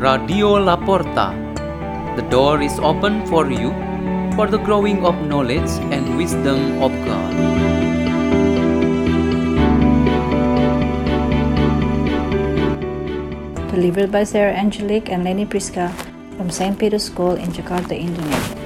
Radio Laporta. The door is open for you for the growing of knowledge and wisdom of God. Delivered by Sarah Angelique and Leni Priska from St. Peter's School in Jakarta, Indonesia.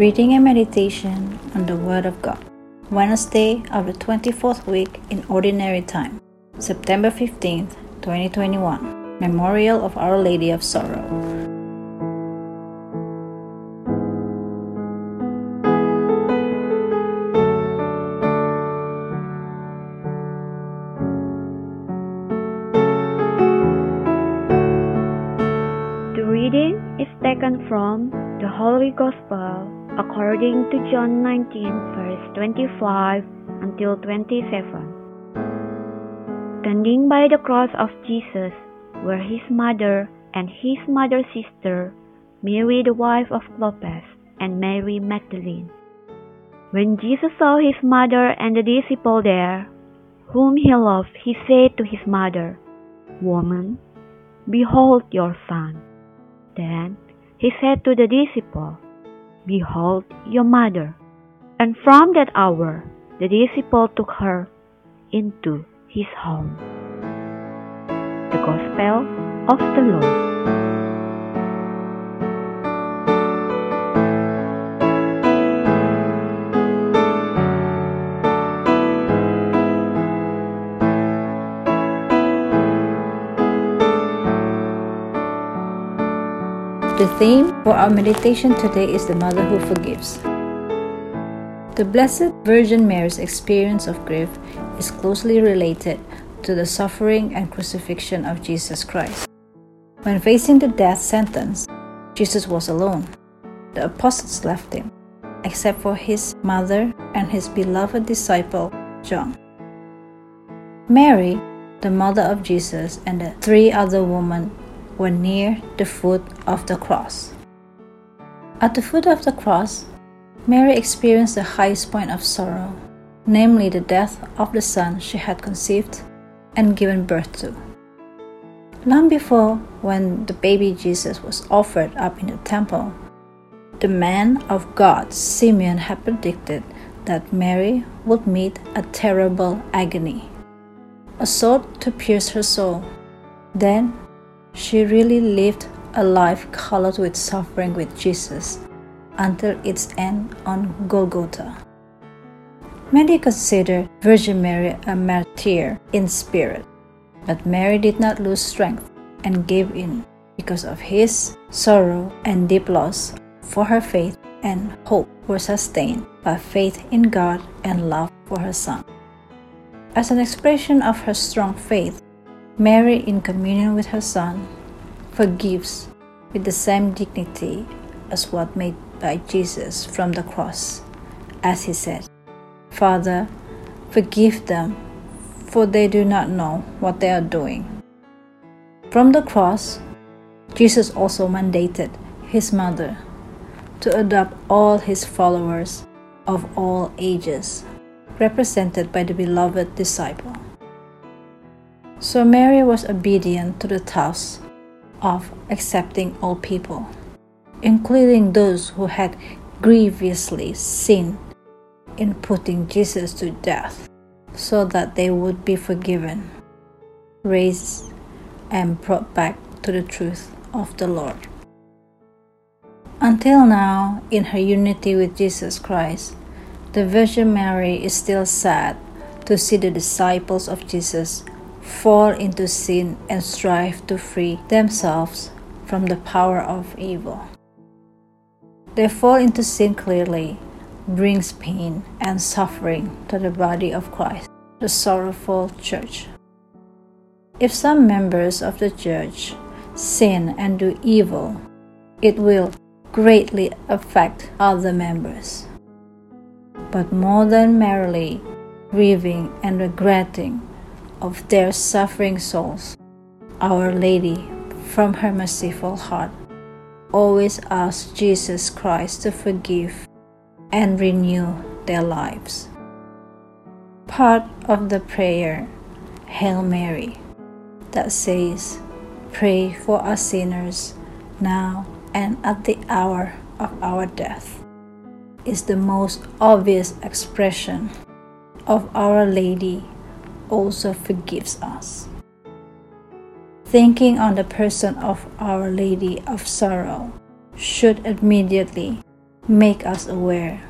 Reading and meditation on the Word of God. Wednesday of the 24th week in Ordinary Time, September 15th, 2021. Memorial of Our Lady of Sorrow. The reading is taken from the Holy Gospel according to John 19, verse 25 until 27. Standing by the cross of Jesus were his mother and his mother's sister, Mary the wife of Clopas, and Mary Magdalene. When Jesus saw his mother and the disciple there, whom he loved, he said to his mother, Woman, behold your son. Then he said to the disciple, Behold your mother. And from that hour the disciple took her into his home. The Gospel of the Lord. The theme for our meditation today is the Mother who forgives. The Blessed Virgin Mary's experience of grief is closely related to the suffering and crucifixion of Jesus Christ. When facing the death sentence, Jesus was alone. The apostles left him, except for his mother and his beloved disciple, John. Mary, the mother of Jesus, and the three other women were near the foot of the cross. At the foot of the cross, Mary experienced the highest point of sorrow, namely the death of the son she had conceived and given birth to. Long before, when the baby Jesus was offered up in the temple, the man of God, Simeon, had predicted that Mary would meet a terrible agony, a sword to pierce her soul. Then she really lived a life colored with suffering with Jesus until its end on Golgotha. Many consider Virgin Mary a martyr in spirit, but Mary did not lose strength and gave in because of his sorrow and deep loss, for her faith and hope were sustained by faith in God and love for her Son. As an expression of her strong faith, Mary, in communion with her Son, forgives with the same dignity as what made by Jesus from the cross, as he said, Father, forgive them, for they do not know what they are doing. From the cross, Jesus also mandated his mother to adopt all his followers of all ages, represented by the beloved disciple. So Mary was obedient to the task of accepting all people, including those who had grievously sinned in putting Jesus to death, so that they would be forgiven, raised, and brought back to the truth of the Lord. Until now, in her unity with Jesus Christ, the Virgin Mary is still sad to see the disciples of Jesus fall into sin and strive to free themselves from the power of evil. Their fall into sin clearly brings pain and suffering to the body of Christ, the sorrowful church. If some members of the church sin and do evil, it will greatly affect other members. But more than merely grieving and regretting of their suffering souls, Our Lady, from her merciful heart, always ask Jesus Christ to forgive and renew their lives. Part of the prayer, Hail Mary, that says, Pray for us sinners now and at the hour of our death, is the most obvious expression of Our Lady also forgives us. Thinking on the person of Our Lady of Sorrow should immediately make us aware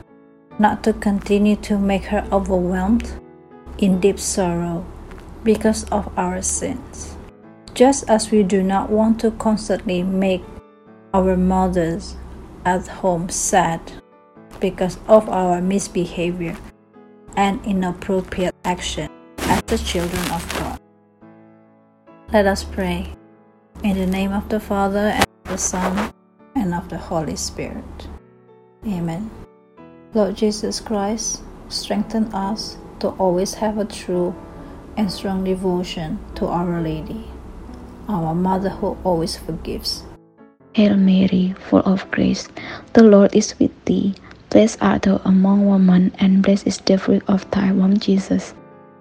not to continue to make her overwhelmed in deep sorrow because of our sins. Just as we do not want to constantly make our mothers at home sad because of our misbehavior and inappropriate action as the children of God. Let us pray. In the name of the Father, and of the Son, and of the Holy Spirit. Amen. Lord Jesus Christ, strengthen us to always have a true and strong devotion to Our Lady, our Mother who always forgives. Hail Mary, full of grace, the Lord is with thee. Blessed art thou among women, and blessed is the fruit of thy womb, Jesus.